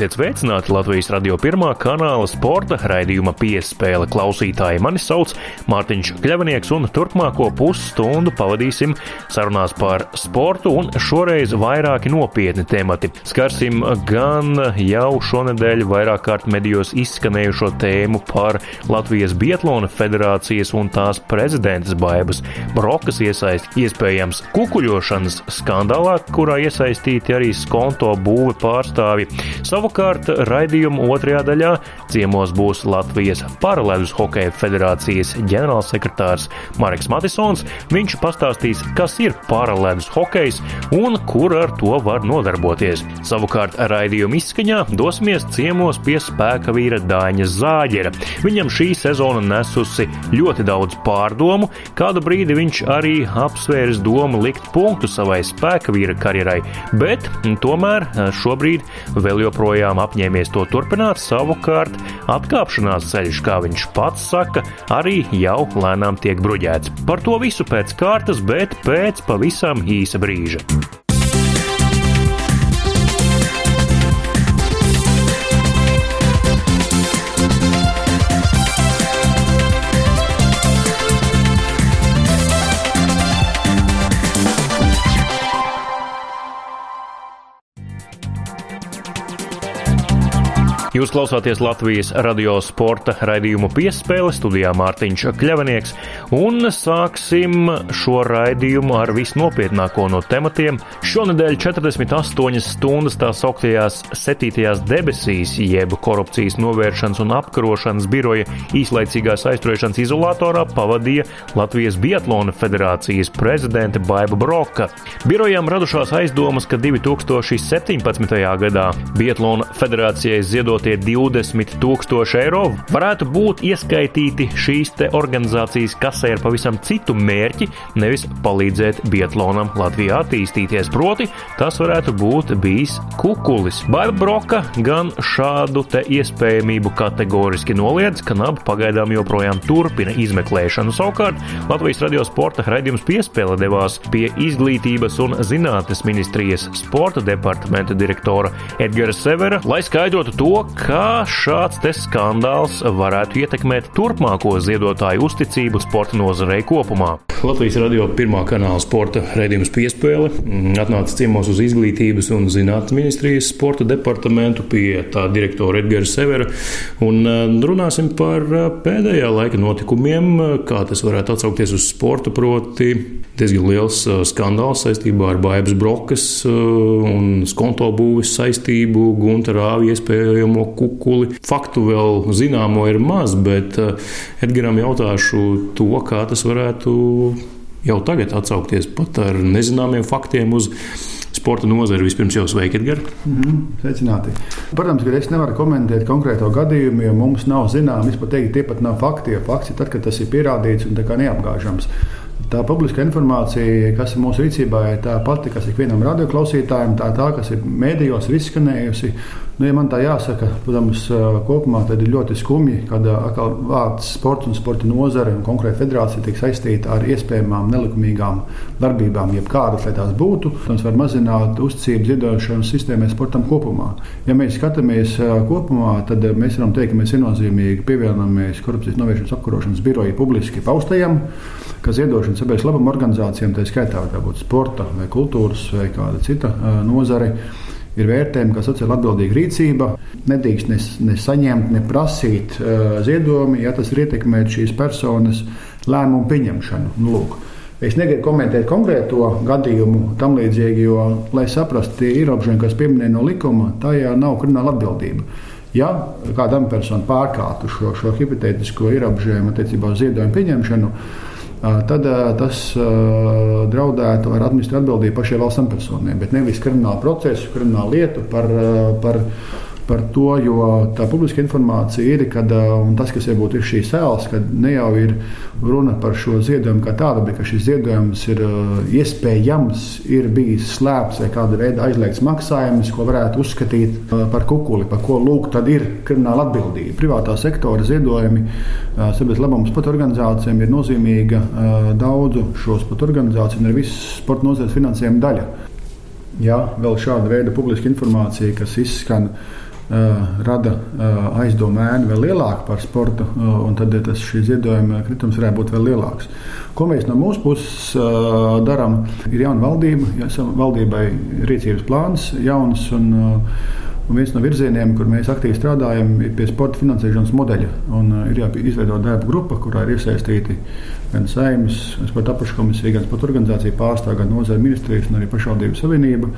Esiet sveicināti Latvijas radio pirmā kanāla sporta raidījuma piespēle klausītāji. Mani sauc Mārtiņš Kļavnieks un turpmāko pusstundu pavadīsim sarunās par sportu un šoreiz vairāki nopietni temati. Skarsim gan jau šonedēļ vairāk kārt medijos izskanējušo tēmu par Latvijas Bietlona federācijas un tās prezidentas baibas brokas iesaisti iespējams kukuļošanas skandālā, kurā iesaistīti arī skonto būve pārstāvi. Savukārt raidījuma otrajā daļā ciemos būs Latvijas Paralēlus hokeja federācijas ģenerālsekretārs Marks Matisons. Viņš pastāstīs, kas ir paralēlus hokejs un kur ar to var nodarboties. Savukārt raidījuma izskaņā dosimies ciemos pie spēka vīra Dāņa Zāģera. Viņam šī sezona nesusi ļoti daudz pārdomu, kādu brīdi viņš arī apsvērs domu likt punktu savai spēka vīra karjerai, bet tomēr šobrīd vēl joprojām apņēmies to turpināt, savukārt atkāpšanās ceļš, kā viņš pats saka, arī jau lēnām tiek bruģēts. Par to visu pēc kārtas, bet pēc pavisam īsa brīža. Jūs klausāties Latvijas radio sporta raidījumu piespēle studijā Mārtiņš Kļavanieks, un sāksim šo raidījumu ar visnopietnāko no tematiem. Šonadēļ 48 stundas tā sauktajās septītajās debesīs, jeb korupcijas novēršanas un apkarošanas biroja īslaicīgās aizturēšanas izolatorā pavadīja Latvijas Biatlona federācijas prezidente Baiba Broka. Birojām radušās aizdomas, ka 2017. gadā Biatlona federācijai ziedot tie 20 tūkstoši eiro varētu būt ieskaitīti šīs te organizācijas kasē ar pavisam citu mērķi, nevis palīdzēt Bietlonam Latvijā attīstīties. Proti, tas varētu būt bijis kukulis. Baiba Broka gan šādu te iespējamību kategoriski noliedz, ka naba pagaidām joprojām turpina izmeklēšanu. Savukārt Latvijas radio sporta raidījums piespēle devās pie izglītības un zinātnes ministrijas sporta departamenta direktora Edgara Severa, lai skaidrotu to, kā šāds te skandāls varētu ietekmēt turpmāko ziedotāju uzticību sporta nozarei kopumā. Latvijas radio pirmā kanāla sporta raidījums piespēle atnāca ciemos uz izglītības un zinātnes ministrijas sporta departamentu pie tā direktora Edgara Severa un uh, runāsim par uh, pēdējā laika notikumiem, kā tas varētu atsaukties uz sporta, proti diezgan liels skandāls saistībā ar Baibas Brokas un skonto būvis saistību, Gunta Rāvi iespējamo kukuli. Faktu vēl zināmo ir maz, bet Edgaram jautāšu to, kā tas varētu jau tagad atsaukties pat ar nezināmiem faktiem uz sporta nozari. Vispirms jau sveiki, Edgars. Mm -hmm. Sveicināti. Protams, ka es nevaru komentēt konkrēto gadījumu, jo mums nav zināms, pat teikt, tie pat nav fakti. Jo fakts ir tad, kad tas ir pierādīts un neapgāžams. Tā publiska informācija, kas ir mūsu rīcībā, ir tā pati, kas ikvienam radioklausītājam, tā, tā kas ir mēdījos ir izskanējusi. Nu, ja man tā jāsaka, protams, kopumā ir ļoti skumji, kad vārds sports un sporta nozare un konkrēti federācija tiek saistīta ar iespējamām nelikumīgām darbībām, jebkādas, lai tās būtu. Tas var mazināt uzticību ziedošanas sistēmai sportam kopumā. Ja mēs skatāmies kopumā, tad mēs varam teikt, ka mēs viennozīmīgi pievienojamies korupcijas novēršanas apkarošanas biroja publiski paustajam, ka ziedošana sabiedrības labuma organizācijām, tā skaitā var būt sporta vai kultūras vai kāda cita nozare ir vērtējama kā sociāli atbildīga rīcība. Nedrīkst ne, ne saņemt, ne prasīt uh, ziedojumu, ja tas ir ietekmējis šīs personas lēmumu pieņemšanu. Nu, lūk. Es negribu komentēt konkrēto gadījumu, tam līdzīgi, jo, lai saprastu, tie ierobežojumi, kas pieminēja no likuma, tajā nav krimināla atbildība. Ja kādam personam pārkāptu šo, šo hipotētisko ierobežojumu attiecībā uz ziedojumu pieņemšanu, tad tas draudētu ar administratīvu atbildību pašiem valsts amatpersoniem, bet nevis kriminālu procesu, kriminālu lietu par, par par to, jo tā publiska informācija ir, kad tas, kas varbūt ir šīs sēles, kad ne jau ir runa par šo ziedojumu kā tādu, bet ka šis ziedojums ir iespējams, ir bijis slēpts vai kāda veida aizliegts maksājums, ko varētu uzskatīt par kukuli, par ko lūk, tad ir krimināla atbildība. Privātā sektora ziedojumi sabiedrības labums pat organizācijām ir nozīmīga daudzu šo sporta organizāciju un arī visas sporta nozares finansējuma daļa. Ja vēl šāda veida publiska informācija, kas izskan rada aizdomu ēnu vēl lielāku par sportu, un tad tas šī ziedojuma kritums varētu būt vēl lielāks. Ko mēs no mūsu puses darām? Ir jauna valdība, ja valdībai rīcības plāns jauns. Un, Un viens no virzieniem, kur mēs aktīvi strādājam, ir pie sporta finansēšanas modeļa. Un, ir jāizveido darba grupa, kurā ir iesaistīti gan saimnes, sporta apakškomisija, gan sporta organizācija pārstāvja, gan nozara ministrijas un arī pašvaldību savienība.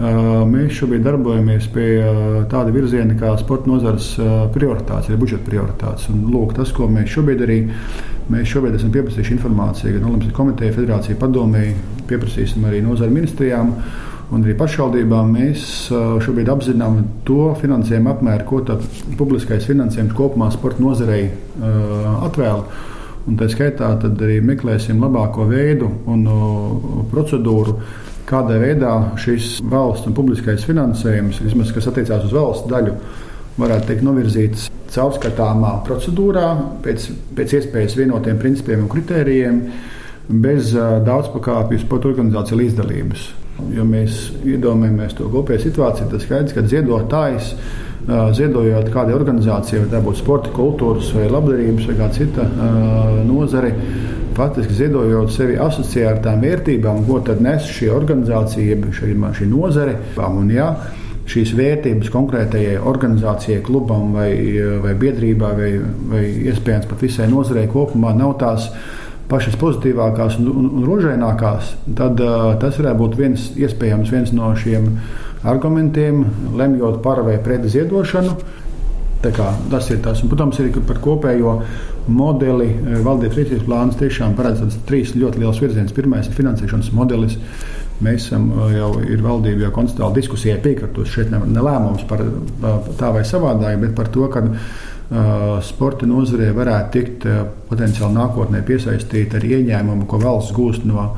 Uh, mēs šobrīd darbojamies pie uh, tāda virziena, kā sporta nozares prioritātes, ir budžeta prioritātes. Un, lūk, tas, ko mēs šobrīd arī mēs šobrīd esam pieprasījuši informāciju gan Olimpiskajai komitejai, Federācijai padomēji, pieprasīsim arī nozara ministrijām un arī pašvaldībām mēs šobrīd apzinām to finansējumu apmēru, ko publiskais finansējums kopumā sporta nozarei atvēl. Un tā skaitā arī meklēsim labāko veidu un procedūru, kādā veidā šis valsts un publiskais finansējums, vismaz kas attiecās uz valsts daļu, varētu tikt novirzīts caurskatāmā procedūrā, pēc, pēc iespējas vienotiem principiem un kritērijiem, bez daudzpakāpju sporta organizāciju līdzdalības. Ja mēs iedomājamies to kopēju situāciju, tad skaidrs, ka ziedotājs ziedojot kādai organizācijai, vai tā būtu sporta, kultūras vai labdarības vai kāda cita nozare, faktiski ziedojot sevi asociē ar tām vērtībām, ko tad nes šī organizācija, šī, šī nozare. Un, ja, šīs vērtības konkrētajai organizācijai, klubam vai, vai biedrībai, vai, vai iespējams pat visai nozarei kopumā nav tās pašas pozitīvākās un, un, un rožainākās, tad uh, tas varētu būt viens, iespējams viens no šiem argumentiem, lemjot par vai pret ziedošanu. Kā, tas ir tas. Un, protams, arī par kopējo modeli valdības rīcības plāns tiešām paredz trīs ļoti liels virziens. Pirmais ir finansēšanas modelis. Mēs esam jau ir valdība jau konstatāli diskusijai piekrituši. Šeit ne, ne lēmums par tā vai savādāk, bet par to, ka sporta nozarē varētu tikt potenciāli nākotnē piesaistīti ar ieņēmumu, ko valsts gūst no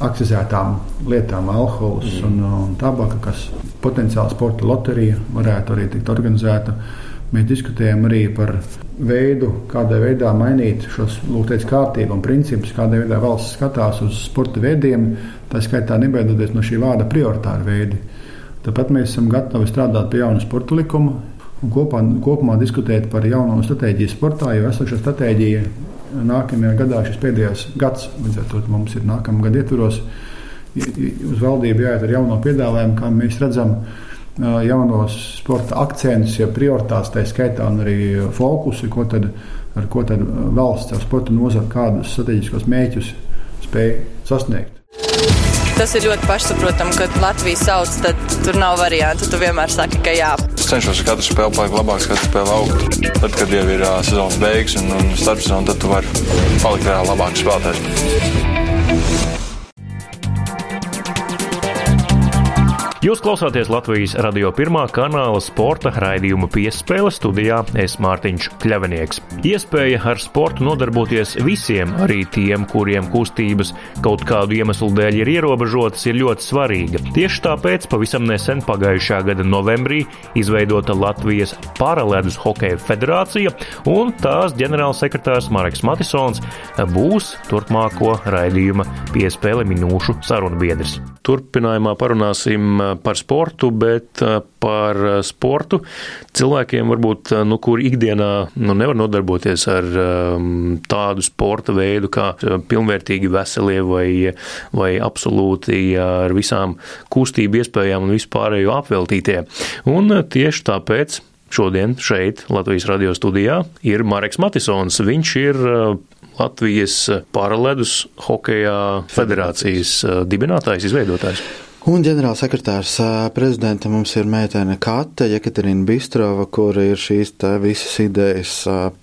akcizētām lietām, alkohols mm. un, un tabaka, kas potenciāli sporta loterija varētu arī tikt organizēta. Mēs diskutējam arī par veidu, kādā veidā mainīt šos lūgtais kārtību un principus, kādā veidā valsts skatās uz sporta veidiem, tā skaitā nebaidoties no šī vārda prioritāra veidi. Tāpat mēs esam gatavi strādāt pie jauna sporta likuma, un kopā, kopumā diskutēt par jauno stratēģiju sportā, jo esošā stratēģija nākamajā gadā, šis pēdējais gads, līdz ar to mums ir nākamā gada ietvaros, uz valdību jāiet ar jauno piedāvājumu, kā mēs redzam jaunos sporta akcentus, ja prioritātes tā skaitā un arī fokusu, ko tad, ar ko tad valsts ar sporta nozara kādus strateģiskos mēķus spēj sasniegt. Tas ir ļoti pašsaprotami, kad Latvija sauc, tad tur nav variantu. Tu vienmēr saki, ka jā. Cenšos katru spēli palikt labāks, katru spēli augt. Tad, kad jau ir uh, sezonas beigas un, un starpsezona, tad tu vari palikt vēl labāks spēlētājs. Jūs klausāties Latvijas radio pirmā kanāla sporta raidījuma piespēle studijā Es Mārtiņš Kļavinieks. Iespēja ar sportu nodarboties visiem, arī tiem, kuriem kustības kaut kādu iemeslu dēļ ir ierobežotas, ir ļoti svarīga. Tieši tāpēc pavisam nesen pagājušā gada novembrī izveidota Latvijas Paraledus hokeja federācija, un tās ģenerālsekretārs Mareks Matisons būs turpmāko raidījuma piespēle minūšu sarunbiedrs. Turpinājumā parunāsim par sportu, bet eh, par eh, sportu cilvēkiem, varbūt, eh, nu, kur ikdienā nu, nevar nodarboties ar um, tādu sporta veidu kā pilnvērtīgi veselie vai, vai absolūti ar visām kustību iespējām un vispārējo apveltītie. Un tieši tāpēc Šodien šeit, Latvijas radio studijā, ir Marks Matisons. Viņš ir Latvijas Paraledus hokeja federācijas dibinātājs, izveidotājs. Un ģenerālsekretārs prezidenta mums ir meitene Kate Jekaterina Bistrova, kur ir šīs visas idejas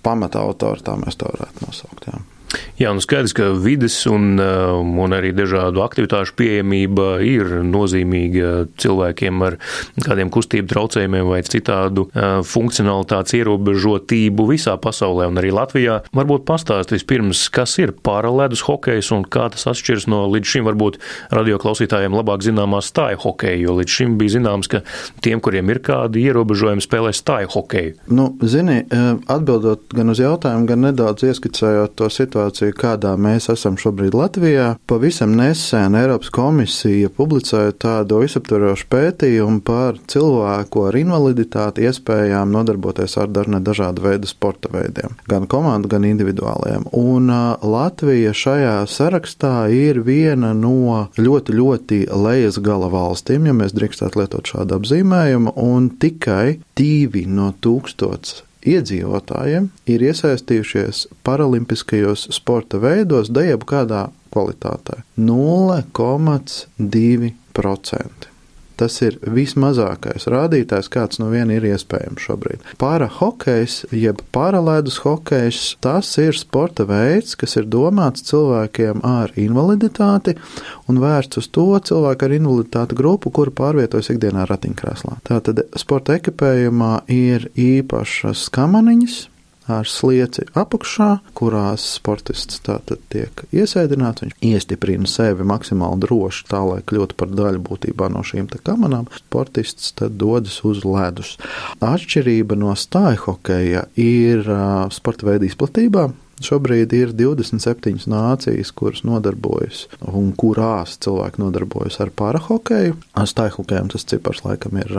pamatautori, tā mēs to varētu nosaukt. Jā. Jā, nu skaidrs, ka vides un, um, un arī dažādu aktivitāšu pieejamība ir nozīmīga cilvēkiem ar kādiem kustību traucējumiem vai citādu uh, funkcionalitātes ierobežotību visā pasaulē un arī Latvijā. Varbūt pastāst vispirms, kas ir paralēdus hokejs un kā tas atšķiras no līdz šim varbūt radioklausītājiem labāk zināmā stāja hokeja, jo līdz šim bija zināms, ka tiem, kuriem ir kādi ierobežojumi, spēlē stāja hokeju. Nu, zini, atbildot gan uz jautājumu, gan nedaudz ieskicējot to situāciju situāciju, kādā mēs esam šobrīd Latvijā. Pavisam nesen Eiropas komisija publicēja tādu visaptverošu pētījumu par cilvēku ar invaliditāti iespējām nodarboties ar dažādu veidu sporta veidiem, gan komandu, gan individuāliem. Un Latvija šajā sarakstā ir viena no ļoti, ļoti lejas gala valstīm, ja mēs drīkstētu lietot šādu apzīmējumu, un tikai divi no tūkstots iedzīvotājiem ir iesaistījušies paralimpiskajos sporta veidos, da jebkādā kvalitātē - 0,2%. Tas ir vismazākais rādītājs, kāds no viena ir iespējams šobrīd. Para hokejs, jeb paralēdus hokejs, tas ir sporta veids, kas ir domāts cilvēkiem ar invaliditāti un vērsts uz to cilvēku ar invaliditāti grupu, kuru pārvietojas ikdienā ratiņkrēslā. Tātad sporta ekipējumā ir īpašas kamaniņas, ar slieci apakšā, kurās sportists tātad tiek iesēdināts. Viņš iestiprina sevi maksimāli droši, tā lai kļūtu par daļu būtībā no šīm kamanām. Sportists tad dodas uz ledus. Atšķirība no stāja hokeja ir sporta veida izplatībā. Šobrīd ir 27 nācijas, kuras nodarbojas un kurās cilvēki nodarbojas ar parahokeju. Ar stāju tas cipars laikam ir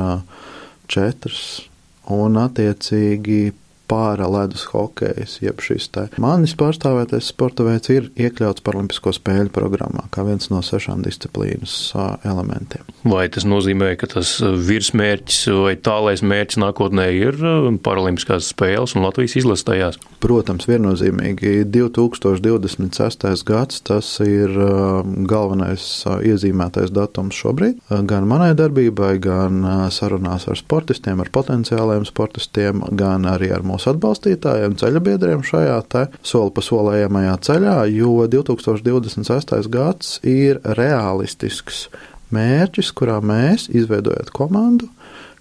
četrs. Un, attiecīgi, pāra ledus hokejs, jeb šis te manis pārstāvētais sporta veids ir iekļauts Paralimpisko spēļu programmā kā viens no sešām disciplīnas elementiem. Vai tas nozīmē, ka tas virsmērķis vai tālais mērķis nākotnē ir Paralimpiskās spēles un Latvijas izlastajās? Protams, viennozīmīgi 2026. gads tas ir galvenais iezīmētais datums šobrīd. Gan manai darbībai, gan sarunās ar sportistiem, ar potenciālajiem sportistiem, gan arī ar mūsu mūsu atbalstītājiem, ceļabiedriem šajā soli pa solējamajā ceļā, jo 2026. gads ir realistisks mērķis, kurā mēs, izveidojot komandu,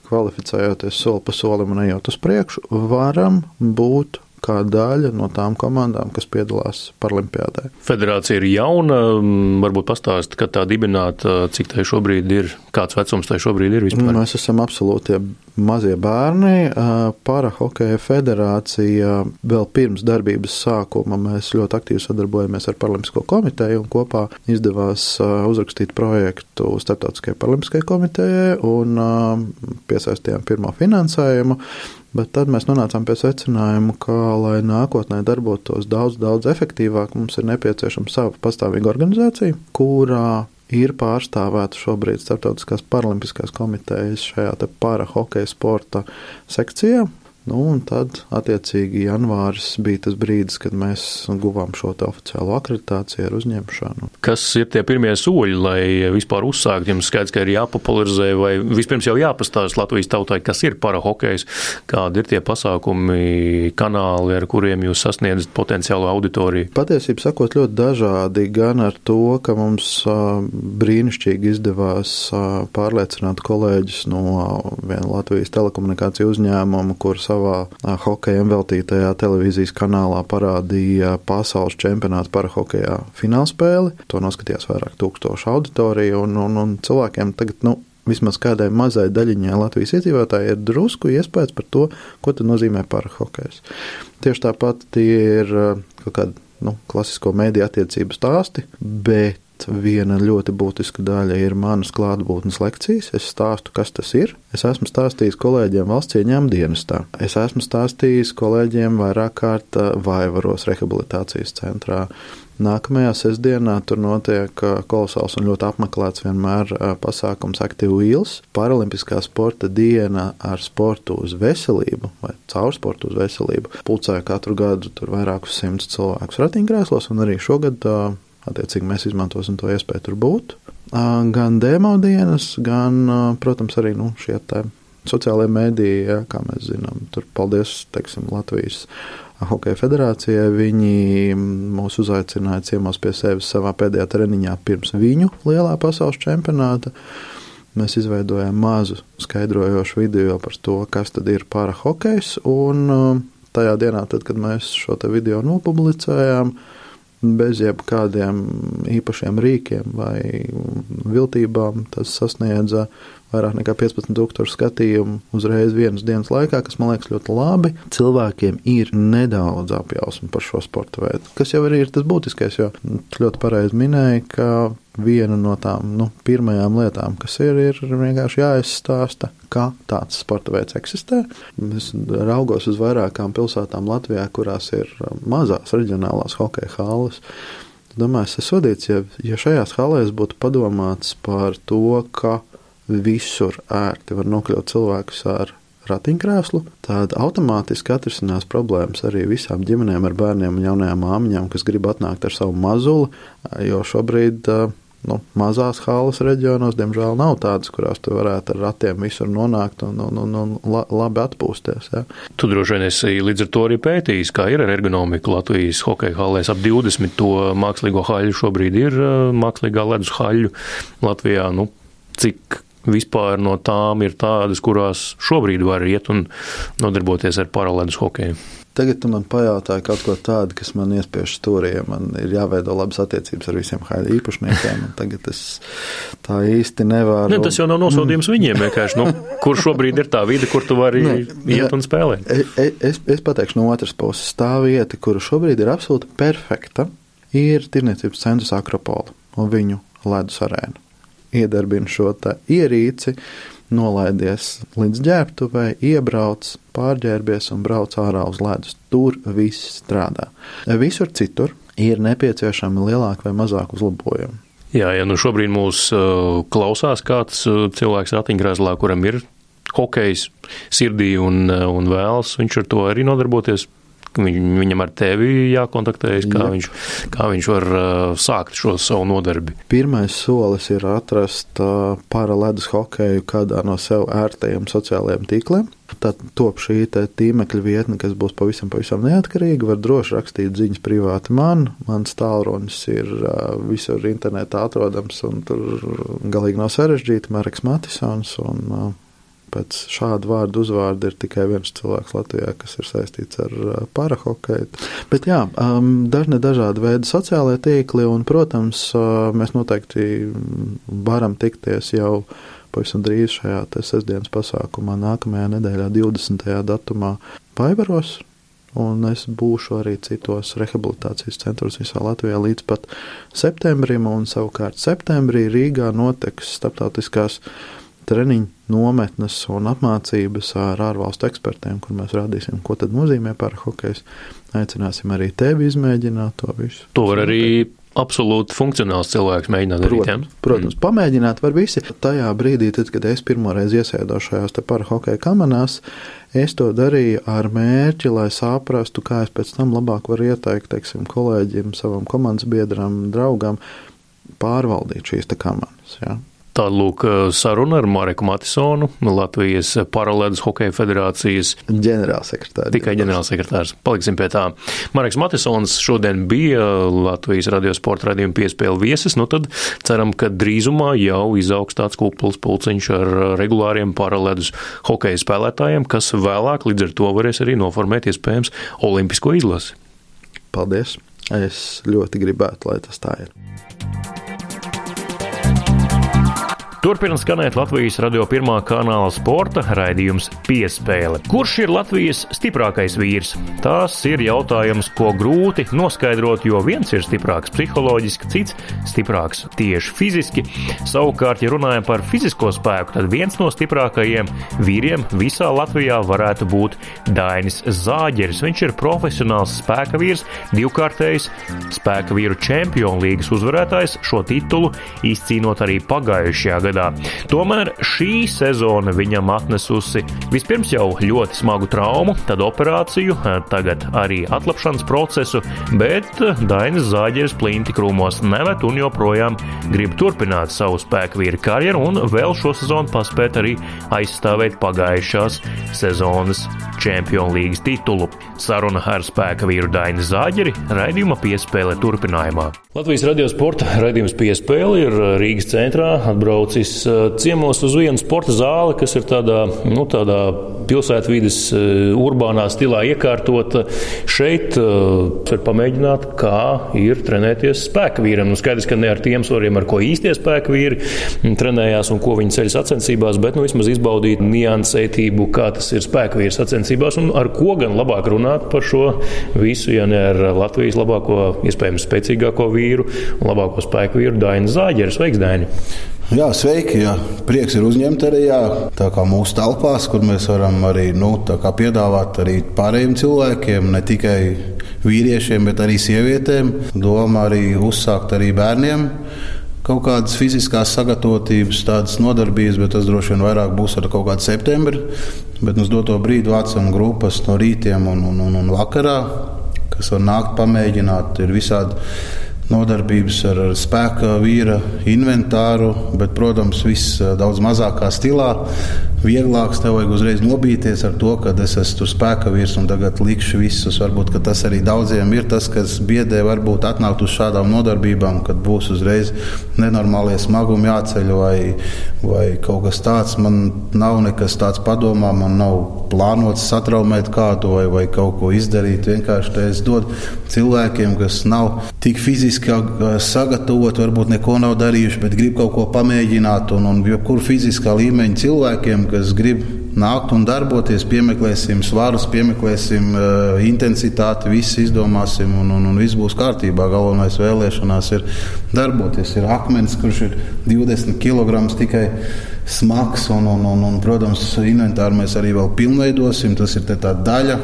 kvalificējoties soli pa solim un ejot uz priekšu, varam būt kā daļa no tām komandām, kas piedalās Paralimpiādē. Federācija ir jauna, varbūt pastāst, kad tā dibināta, cik tai šobrīd ir, kāds vecums tai šobrīd ir vispār? Mēs esam absolūti mazie bērni. Parahokeja federācija vēl pirms darbības sākuma mēs ļoti aktīvi sadarbojamies ar Paralimpisko komiteju un kopā izdevās uzrakstīt projektu Startautiskajai Paralimpiskajai komitejai un piesaistījām pirmo finansējumu. Bet tad mēs nonācām pie secinājuma, ka, lai nākotnē darbotos daudz, daudz efektīvāk, mums ir nepieciešama sava pastāvīga organizācija, kurā ir pārstāvēta šobrīd Startautiskās Paralimpiskās komitejas šajā para hokeja sporta sekcijā. Nu, un tad, attiecīgi, janvāris bija tas brīdis, kad mēs guvām šo oficiālo akreditāciju ar uzņemšanu. Kas ir tie pirmie soļi, lai vispār uzsākt? Jums skaidrs, ka ir jāpopularizē, vai vispirms jau jāpastāsta Latvijas tautai, kas ir parahokejs, kādi ir tie pasākumi, kanāli, ar kuriem jūs sasniedzat potenciālo auditoriju? Patiesībā sakot, ļoti dažādi, gan ar to, ka mums brīnišķīgi izdevās pārliecināt kolēģis no viena Latvijas telekomunikāciju uzņēmuma, kur savā hokejam veltītajā televīzijas kanālā parādīja pasaules čempionāta parahokejā finālspēli. To noskatījās vairāk tūkstošu auditoriju, un, un, un cilvēkiem tagad, nu, vismaz kādai mazai daļiņai Latvijas iedzīvotāji ir drusku iespējas par to, ko nozīmē parahokejs. Tieši tāpat tie ir kaut kādi nu, klasisko mēdīju attiecību stāsti, bet viena ļoti būtiska daļa ir manas klātbūtnes lekcijas. Es stāstu, kas tas ir. Es esmu stāstījis kolēģiem valsts ieņēmuma dienestā. Es esmu stāstījis kolēģiem vairāk kārt Vaivaros rehabilitācijas centrā. Nākamajā sestdienā tur notiek kolosāls un ļoti apmeklēts vienmēr pasākums Active Wheels, paralimpiskā sporta diena ar sportu uz veselību vai caur sportu uz veselību. Pulcēja katru gadu tur vairākus simtus cilvēkus ratiņkrēslos, un arī šogad Attiecīgi mēs izmantosim to iespēju tur būt. Gan demo dienas, gan, protams, arī nu, šie sociālajie mēdīji, ja, kā mēs zinām. Tur paldies, teiksim, Latvijas Hokeja federācijai. Viņi mūs uzaicināja ciemos pie sevis savā pēdējā treniņā pirms viņu lielā pasaules čempionāta. Mēs izveidojām mazu skaidrojošu video par to, kas tad ir para hokejs, un tajā dienā, tad, kad mēs šo video nopublicējām, bez jebkādiem īpašiem rīkiem vai viltībām. Tas sasniedza vairāk nekā 15,000 skatījumu uzreiz vienas dienas laikā, kas man liekas ļoti labi. Cilvēkiem ir nedaudz apjausma par šo sporta veidu, kas jau arī ir tas būtiskais, jo ļoti pareizi minēja, ka viena no tām nu, pirmajām lietām, kas ir, ir vienkārši jāizstāsta, kā tāds sporta veids eksistē. Es raugos uz vairākām pilsētām Latvijā, kurās ir mazās reģionālās hokeja halas. Domāju, es sodīts, ja, ja šajās halēs būtu padomāts par to, ka visur ērti var nokļūt cilvēkus ar ratiņkrēslu, tad automātiski atrisinās problēmas arī visām ģimenēm ar bērniem un jaunajām māmiņām, kas grib atnākt ar savu mazuli, jo šobrīd nu, mazās halas reģionos, diemžēl, nav tādas, kurās tu varētu ar ratiem visur nonākt un, un, un, un labi atpūsties. Ja. Tu droši vien esi līdz ar to arī pētījis, kā ir ar ergonomiku Latvijas hokeja halēs. Ap 20 to mākslīgo haļu šobrīd ir mākslīgā ledus haļu Latvijā. Nu, cik vispār no tām ir tādas, kurās šobrīd var iet un nodarboties ar paralēlus hokeju. Tagad tu man pajautāji kaut ko tādu, kas man iespiež stūrī, man ir jāveido labas attiecības ar visiem haļu īpašniekiem. Tagad es tā īsti nevaru. Ne, tas jau nav nosodījums viņiem vienkārši. Nu, kur šobrīd ir tā vide, kur tu vari ne, iet un spēlēt? Es, e, es, es pateikšu no otras puses. Tā vieta, kura šobrīd ir absolūti perfekta, ir tirniecības centrs Akropola un viņu ledus arēna iedarbina šo ierīci, nolaidies līdz ģērbtuvei, iebrauc, pārģērbies un brauc ārā uz ledus. Tur viss strādā. Visur citur ir nepieciešami lielāki vai mazāki uzlabojumi. Jā, ja nu šobrīd mūs uh, klausās kāds uh, cilvēks ratiņkrēslā, kuram ir hokejs sirdī un, uh, un vēlas, viņš ar to arī nodarboties. Viņ, viņam ar tevi jākontaktējas, kā, Jā. viņš, kā viņš var uh, sākt šo savu nodarbi. Pirmais solis ir atrast uh, paralēdus hokeju kādā no sev ērtajiem sociālajiem tīkliem. Tad top šī tīmekļa vietne, kas būs pavisam, pavisam neatkarīga. Var droši rakstīt ziņas privāti man. Mans tālrunis ir uh, visur internetā atrodams, un tur galīgi nav sarežģīti. Marks Matisons. Un, uh, Pēc šāda vārda uzvārda ir tikai viens cilvēks Latvijā, kas ir saistīts ar uh, parahokeju. Bet jā, um, dažne dažādi veidi sociālajie tīkli, un, protams, uh, mēs noteikti varam tikties jau pavisam drīz šajā sestdienas pasākumā, nākamajā nedēļā, 20. datumā, Paivaros. Un es būšu arī citos rehabilitācijas centros visā Latvijā līdz pat septembrim, un savukārt septembrī Rīgā notiks starptautiskās treniņu nometnes un apmācības ar ārvalstu ekspertiem, kur mēs rādīsim, ko tad nozīmē parahokejs. Aicināsim arī tevi izmēģināt to visu. To var arī absolūti funkcionāls cilvēks mēģināt darīt. Protams, protams mm. pamēģināt var visi. Tajā brīdī, tad, kad es pirmoreiz iesēdos šajās parahokeja kamanās, es to darīju ar mērķi, lai saprastu, kā es pēc tam labāk varu ieteikt, teiksim, kolēģim, savam komandas biedram, draugam pārvaldīt šīs te kamanas. Ja? Tāda lūk saruna ar Mareku Matisonu, Latvijas Paralēdas Hokeja federācijas ģenerālsekretārs. Tikai ģenerālsekretārs. Paliksim pie tā. Mareks Matisons šodien bija Latvijas radiosporta radījuma piespēle viesis, nu tad ceram, ka drīzumā jau izaugs tāds kupls pulciņš ar regulāriem paralēdus hokeja spēlētājiem, kas vēlāk līdz ar to varēs arī noformēt iespējams olimpisko izlasi. Paldies! Es ļoti gribētu, lai tas tā ir. Turpina skanēt Latvijas radio pirmā kanāla sporta raidījums Piespēle. Kurš ir Latvijas stiprākais vīrs? Tas ir jautājums, ko grūti noskaidrot, jo viens ir stiprāks psiholoģiski, cits stiprāks tieši fiziski. Savukārt, ja runājam par fizisko spēku, tad viens no stiprākajiem vīriem visā Latvijā varētu būt Dainis Zāģeris. Viņš ir profesionāls spēka vīrs, divkārtējs spēka vīru čempionu līgas uzvarētājs, šo titulu izcīnot arī pagājušajā gadā gadā. Tomēr šī sezona viņam atnesusi vispirms jau ļoti smagu traumu, tad operāciju, tagad arī atlapšanas procesu, bet Dainis Zāģers plinti krūmos nevet un joprojām grib turpināt savu spēku vīru karjeru un vēl šo sezonu paspēt arī aizstāvēt pagājušās sezonas Čempionu līgas titulu. Saruna ar spēka vīru Dainu Zāģeri raidījuma piespēle turpinājumā. Latvijas radio sporta raidījums piespēle ir Rīgas centrā atbraucis uh, ciemos uz vienu sporta zāli, kas ir tādā, nu, tādā pilsētvidas, urbānā stilā iekārtota. Šeit var pamēģināt, kā ir trenēties spēka vīram. Nu, skaidrs, ka ne ar tiem svariem, ar ko īstie spēka vīri trenējās un ko viņi ceļ sacensībās, bet nu, vismaz izbaudīt niansētību, kā tas ir spēka vīra sacensībās un ar ko gan labāk runāt par šo visu, ja ne ar Latvijas labāko, iespējams, spēcīgāko vīru un labāko spēku vīru Dainu Zāģeru. Sveiks, Daini! Jā, sveiki! Jā. Prieks ir uzņemt arī jā, mūsu telpās, kur mēs varam arī nu, piedāvāt arī pārējiem cilvēkiem, ne tikai vīriešiem, bet arī sievietēm. Domā arī uzsākt arī bērniem kaut kādas fiziskās sagatavotības, tādas nodarbības, bet tas droši vien vairāk būs ar kaut kādu septembri. Bet uz doto brīdi vācam grupas no rītiem un, un, un, un vakarā, kas var nākt pamēģināt. Ir visādi nodarbības ar spēka vīra inventāru, bet, protams, viss daudz mazākā stilā vieglāks. Tev vajag uzreiz nobīties ar to, ka es esmu spēka vīrs un tagad likšu visus. Varbūt tas arī daudziem ir tas, kas biedē, varbūt atnākt uz šādām nodarbībām, kad būs uzreiz nenormālie smagumi jāceļ vai, vai kaut kas tāds. Man nav nekas tāds padomā, man nav plānots satraumēt kādu vai, vai kaut ko izdarīt. Vienkārši es dodu cilvēkiem, kas nav tik fiziski sagatavoti, varbūt neko nav darījuši, bet grib kaut ko pamēģināt. Un, un jebkur fiziskā līmeņa cilvēkiem, kas grib nākt un darboties, piemeklēsim svarus, piemeklēsim uh, intensitāti, viss izdomāsim un, un, un viss būs kārtībā. Galvenais vēlēšanās ir darboties. Ir akmens, kurš ir 20 kg tikai smags, un, un, un, un protams, inventāru mēs arī vēl pilnveidosim. Tas ir tā daļa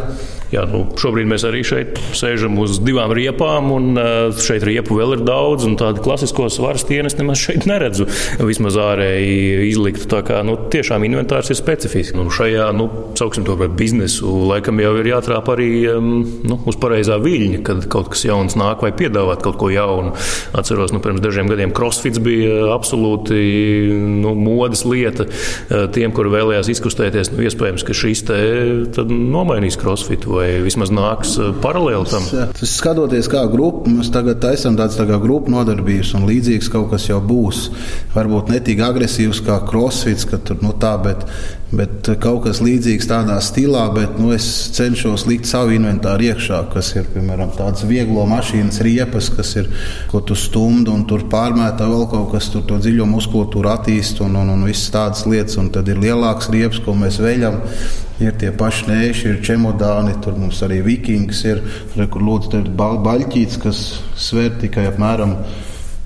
Jā, nu, šobrīd mēs arī šeit sēžam uz divām riepām, un uh, šeit riepu vēl ir daudz. Tādu klasisko svaru dienas nemaz šeit neredzu. Vismaz ārēji izliktu. Tā kā nu, tiešām inventārs ir specifisks. Nu, šajā, nu, sauksim to par biznesu, laikam jau ir jātrāp arī um, nu, uz pareizā viļņa, kad kaut kas jauns nāk vai piedāvāt kaut ko jaunu. Atceros, nu, pirms dažiem gadiem crossfits bija absolūti nu, modes lieta tiem, kuri vēlējās izkustēties. Nu, iespējams, ka šis te nomainīs crossfitu vai vismaz nāks eh, paralēli tam? Tas skatoties kā grupa, mēs tagad taisām tādas tā kā grupu nodarbības, un līdzīgs kaut kas jau būs. Varbūt ne tik agresīvs kā crossfits, ka tur nu tā, bet, bet kaut kas līdzīgs tādā stilā, bet nu, es cenšos likt savu inventāru iekšā, kas ir piemēram tādas vieglo mašīnas riepas, kas ir, ko tu stumdi un tur pārmētā vēl kaut kas, tur to dziļo muskulatūru attīst un, un, un visas tādas lietas, un tad ir lielāks riepas, ko mēs veļam. Ir tie paši nēši, ir čemodāni, tur mums arī vikings ir, re, kur lūdzu, tur ir baļķīts, kas sver tikai apmēram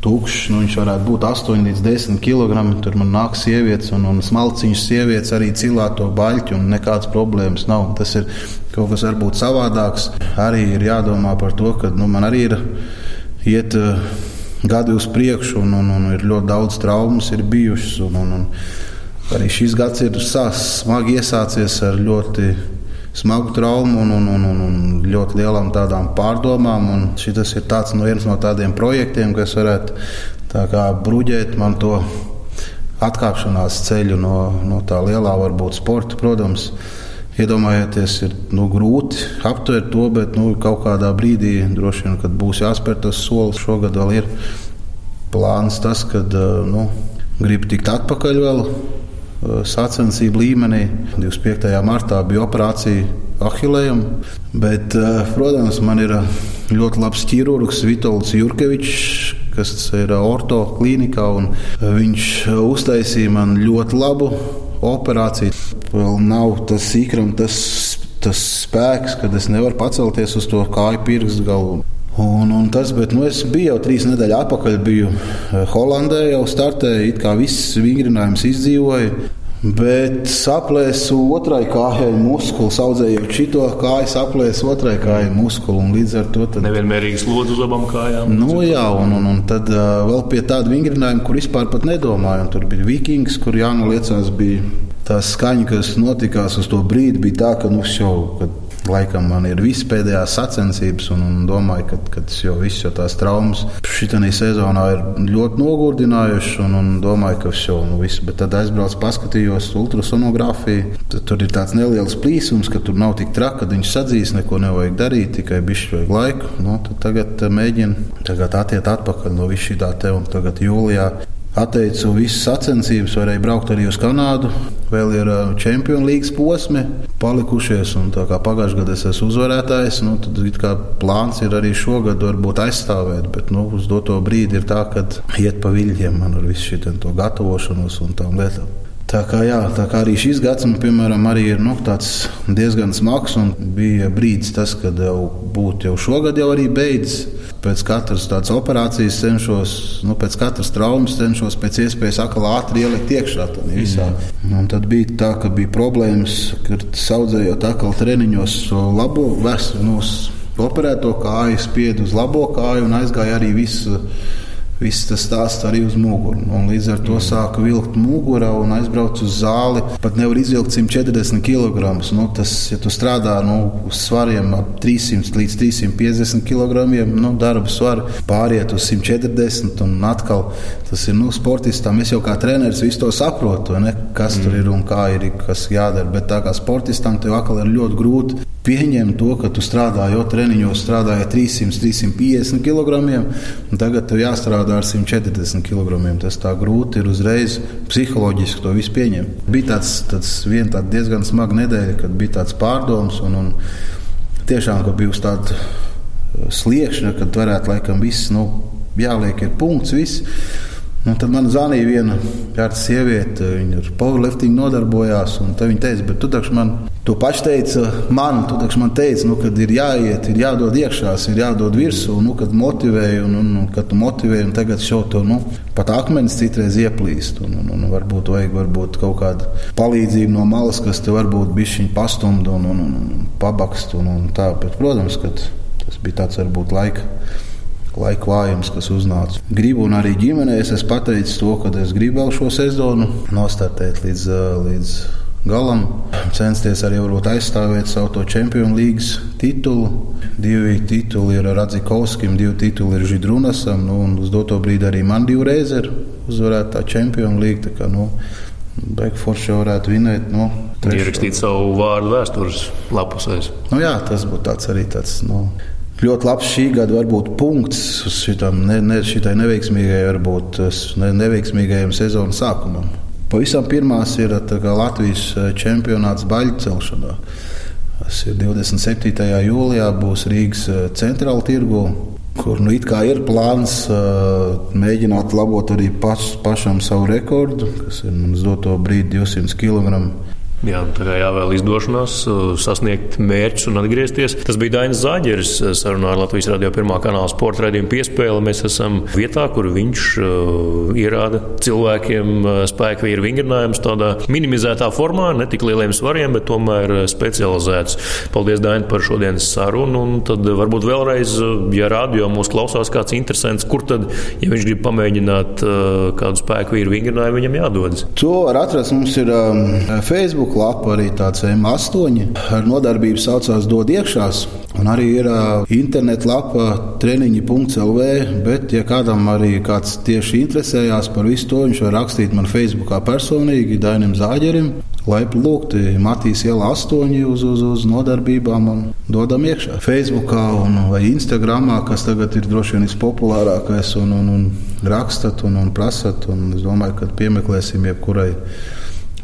tukšs. Nu, viņš varētu būt 8 līdz 10 kg. Tur man nāk sievietes un, un smalciņas sievietes arī cilā to baļķi un nekādas problēmas nav. Tas ir kaut kas varbūt savādāks. Arī ir jādomā par to, ka nu, man arī ir iet. Uh, gadi uz priekšu, un, un, un ir ļoti daudz traumas, ir bijušas. Un, un, un Arī šis gads ir smagi iesācies ar ļoti smagu traumu un, un, un, un, un ļoti lielām tādām pārdomām. Šis ir tāds, nu, viens no tādiem projektiem, kas varētu tā bruģēt man to atkāpšanās ceļu no, no tā lielā, varbūt sporta. Protams, iedomājieties, ir nu, grūti aptvert to, bet nu, kaut kādā brīdī droši vien, kad būs jāspēr tas solis, šogad vēl ir plāns tas, ka nu, gribu tikt atpakaļ vēl Eh, sacensību līmenī. 25. martā bija operācija Ahilējam, bet, eh, protams, man ir eh, ļoti labs ķirurgs Vitols Jurkevičs, kas ir orto klīnikā, un viņš uztaisīja man ļoti labu operāciju. Vēl nav tas īkram, tas, tas spēks, kad es nevaru pacelties uz to kāju pirkstu galu. Un, un tas, bet nu, es biju jau trīs nedēļas atpakaļ, biju eh, Holandē, jau startēju, it kā viss vingrinājums izdzīvoja. Bet saplēsu otrai kājai muskuli, audzējot šito kāju, saplēsu otrai kājai muskuli. Līdz ar to tad... nevienmērīgs slodzi uz abām kājām. Nu, jā, un, un, un tad uh, vēl pie tāda vingrinājuma, kur vispār nedomāju. Tur bija vikings, kur jānoliecās, bija tā skaņa, kas notikās uz to brīdi, bija tā, ka nu, jau. Kad Laikam man ir vispēdējās sacensības, un, un domāju, ka, ka tas jau viss jau tās traumas šitā sezonā ir ļoti nogurdinājušas, un, un domāju, ka jau nu, viss. Bet tad aizbraucu, paskatījos ultrasonogrāfiju. Tad tur ir tāds neliels plīsums, ka tur nav tik traki, ka viņš sadzīs, neko nevajag darīt, tikai bišķi vajag laiku. Nu, tagad eh, mēģinu tagad atiet atpakaļ no visu šī tā te, un tagad jūlijā atteicu visas sacensības, varēju braukt arī uz Kanādu. Vēl ir Champions League posmi palikušies, un tā kā pagājušajā gadā es esmu uzvarētājs, nu, tad plāns ir arī šogad varbūt aizstāvēt, bet nu, uz doto brīdi ir tā, ka iet pa viļņiem man ar visu šo gatavošanos un tām lietām. Tā kā, jā, tā kā arī šis gads, man, piemēram, arī ir nu, diezgan smags. Bija brīdis, tas, kad jau būtu jau šogad jau arī beidzis. Pēc katras tādas operācijas cenšos, nu, pēc katras traumas cenšos pēc iespējas ātri ielikt iekšā. Mm. Un tad bija tā, ka bija problēmas, kad audzējot atkal treniņos labo vesu, nu, operēto kāju, spiedu uz labo kāju un aizgāja arī viss viss tas stāsts arī uz muguras. Līdz ar to mm. sāka vilkt mugurā un aizbraukt uz zāli. Pat nevar izvilkt 140 kg. Nu, tas, ja tu strādā nu, uz svariem ap 300 līdz 350 kg, nu, darba svaru pāriet uz 140 un atkal tas ir nu, sportistam. Es jau kā treneris visu to saprotu, ne, kas mm. tur ir un kā ir kas jādara. Bet tā kā sportistam tev atkal ir ļoti grūti pieņemt to, ka tu strādā jau treniņos, strādāja 300, 350 kg, un tagad tev jāstrādā ar 140 kg. Tas tā grūti ir uzreiz psiholoģiski to visu pieņemt. Bija tāds, tāds vien tāda diezgan smaga nedēļa, kad bija tāds pārdoms, un, un tiešām, bija uz tāda sliekšņa, kad varētu laikam viss, nu, jāliek ir punkts, viss. Nu, tad man zvanīja viena kārta sieviete, viņa ar powerlifting nodarbojās. Viņa teica, bet tu taču man to pašu teici, man, tu taču man teici, nu, kad ir jāiet, ir jādod iekšā, ir jādod virsū, nu, kad motivēji un, un, un kad tu motivēji, un tagad šo to nu, pat akmenis citreiz ieplīst. Un, un, un varbūt vajag varbūt kaut kādu palīdzību no malas, kas te varbūt bišķiņ pastumd un, un, un, un pabakst. Un, un tā. Bet, protams, tas bija tāds varbūt laika laika vājums, kas uznāca. Gribu un arī ģimenē es esmu pateicis to, ka es gribu vēl šo sezonu nostartēt līdz, līdz galam, censties arī aizstāvēt savu to Champions League titulu. Divi tituli ir Radzikovskim, divi tituli ir Židrunasam, nu, un uz doto brīdi arī man divreiz ir uzvarēta Champions League. Tā kā, nu, Beigforši varētu vinēt. Nu, Ierakstīt savu vārdu vēstures lapusēs. Nu, jā, tas būtu tāds arī tāds. Nu, ļoti labs šī gada varbūt punkts šitam, ne, ne, šitai neveiksmīgai, varbūt ne, neveiksmīgajam sezonas sākumam. Pavisam pirmās ir Latvijas eh, čempionāts baļķu celšanā. Tas ir 27. jūlijā, būs Rīgas eh, centrāla tirgu, kur nu, ir plāns uh, mēģināt labot arī paš, pašam savu rekordu, kas ir mums doto brīdi 200 kg Jā, tā kā jāvēl izdošanās, sasniegt mērķus un atgriezties. Tas bija Dainis Zāģeris sarunā ar Latvijas radio pirmā kanāla sporta raidījumu piespēli. Mēs esam vietā, kur viņš uh, ierāda cilvēkiem spēku vīru vingrinājumus tādā minimizētā formā, ne tik lieliem svariem, bet tomēr specializēts. Paldies, Daini, par šodienas sarunu. Un tad varbūt vēlreiz, ja radio mūs klausās kāds interesants, kur tad, ja viņš grib pamēģināt kādu spēku vīru vingrinājumu, viņam jādodas. To var atrast mums ir um, Facebook Facebook lapa, arī tāds M8 ar nodarbību saucās Dod iekšās. Un arī ir uh, interneta lapa treniņi.lv, bet, ja kādam arī kāds tieši interesējās par visu to, viņš var rakstīt man Facebookā personīgi Dainam Zāģerim. Laipni lūgti Matīs iela 8 uz, uz, uz nodarbībām un dodam iekšā. Facebookā un, vai Instagramā, kas tagad ir droši vien vispopulārākais, un, un, un rakstat un, un prasat. Un es domāju, ka piemeklēsim jebkurai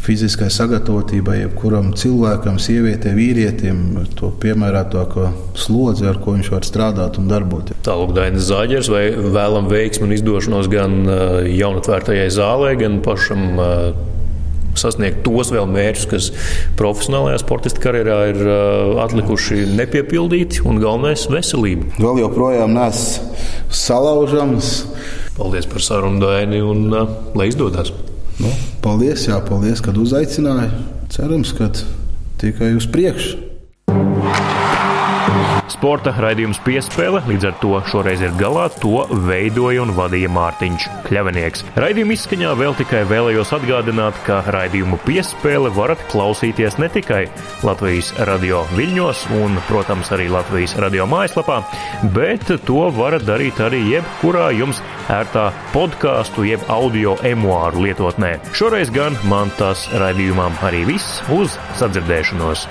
fiziskai sagatavotībai, jebkuram cilvēkam, sievietei, vīrietim, to piemērotāko slodzi, ar ko viņš var strādāt un darboties. Tālāk, Dainis Zāģers, vai vēlam veiksmu un izdošanos gan uh, jaunatvērtajai zālē, gan pašam uh, sasniegt tos vēl mērķus, kas profesionālajā sportista karjerā ir uh, atlikuši nepiepildīti, un galvenais - veselība. Vēl joprojām neesmu salaužams. Paldies par sarunu, Daini, un lai izdodas! Nu, paldies, jā, paldies, kad uzaicināji. Cerams, ka tikai uz priekšu. Sporta raidījums piespēle līdz ar to šoreiz ir galā. To veidoja un vadīja Mārtiņš Kļavinieks. Raidījuma izskaņā vēl tikai vēlējos atgādināt, ka raidījumu piespēle varat klausīties ne tikai Latvijas radio viļņos un, protams, arī Latvijas radio mājaslapā, bet to varat darīt arī jebkurā jums ērtā podkāstu jeb audio emuāru lietotnē. Šoreiz gan man tas raidījumam arī viss uz sadzirdēšanos.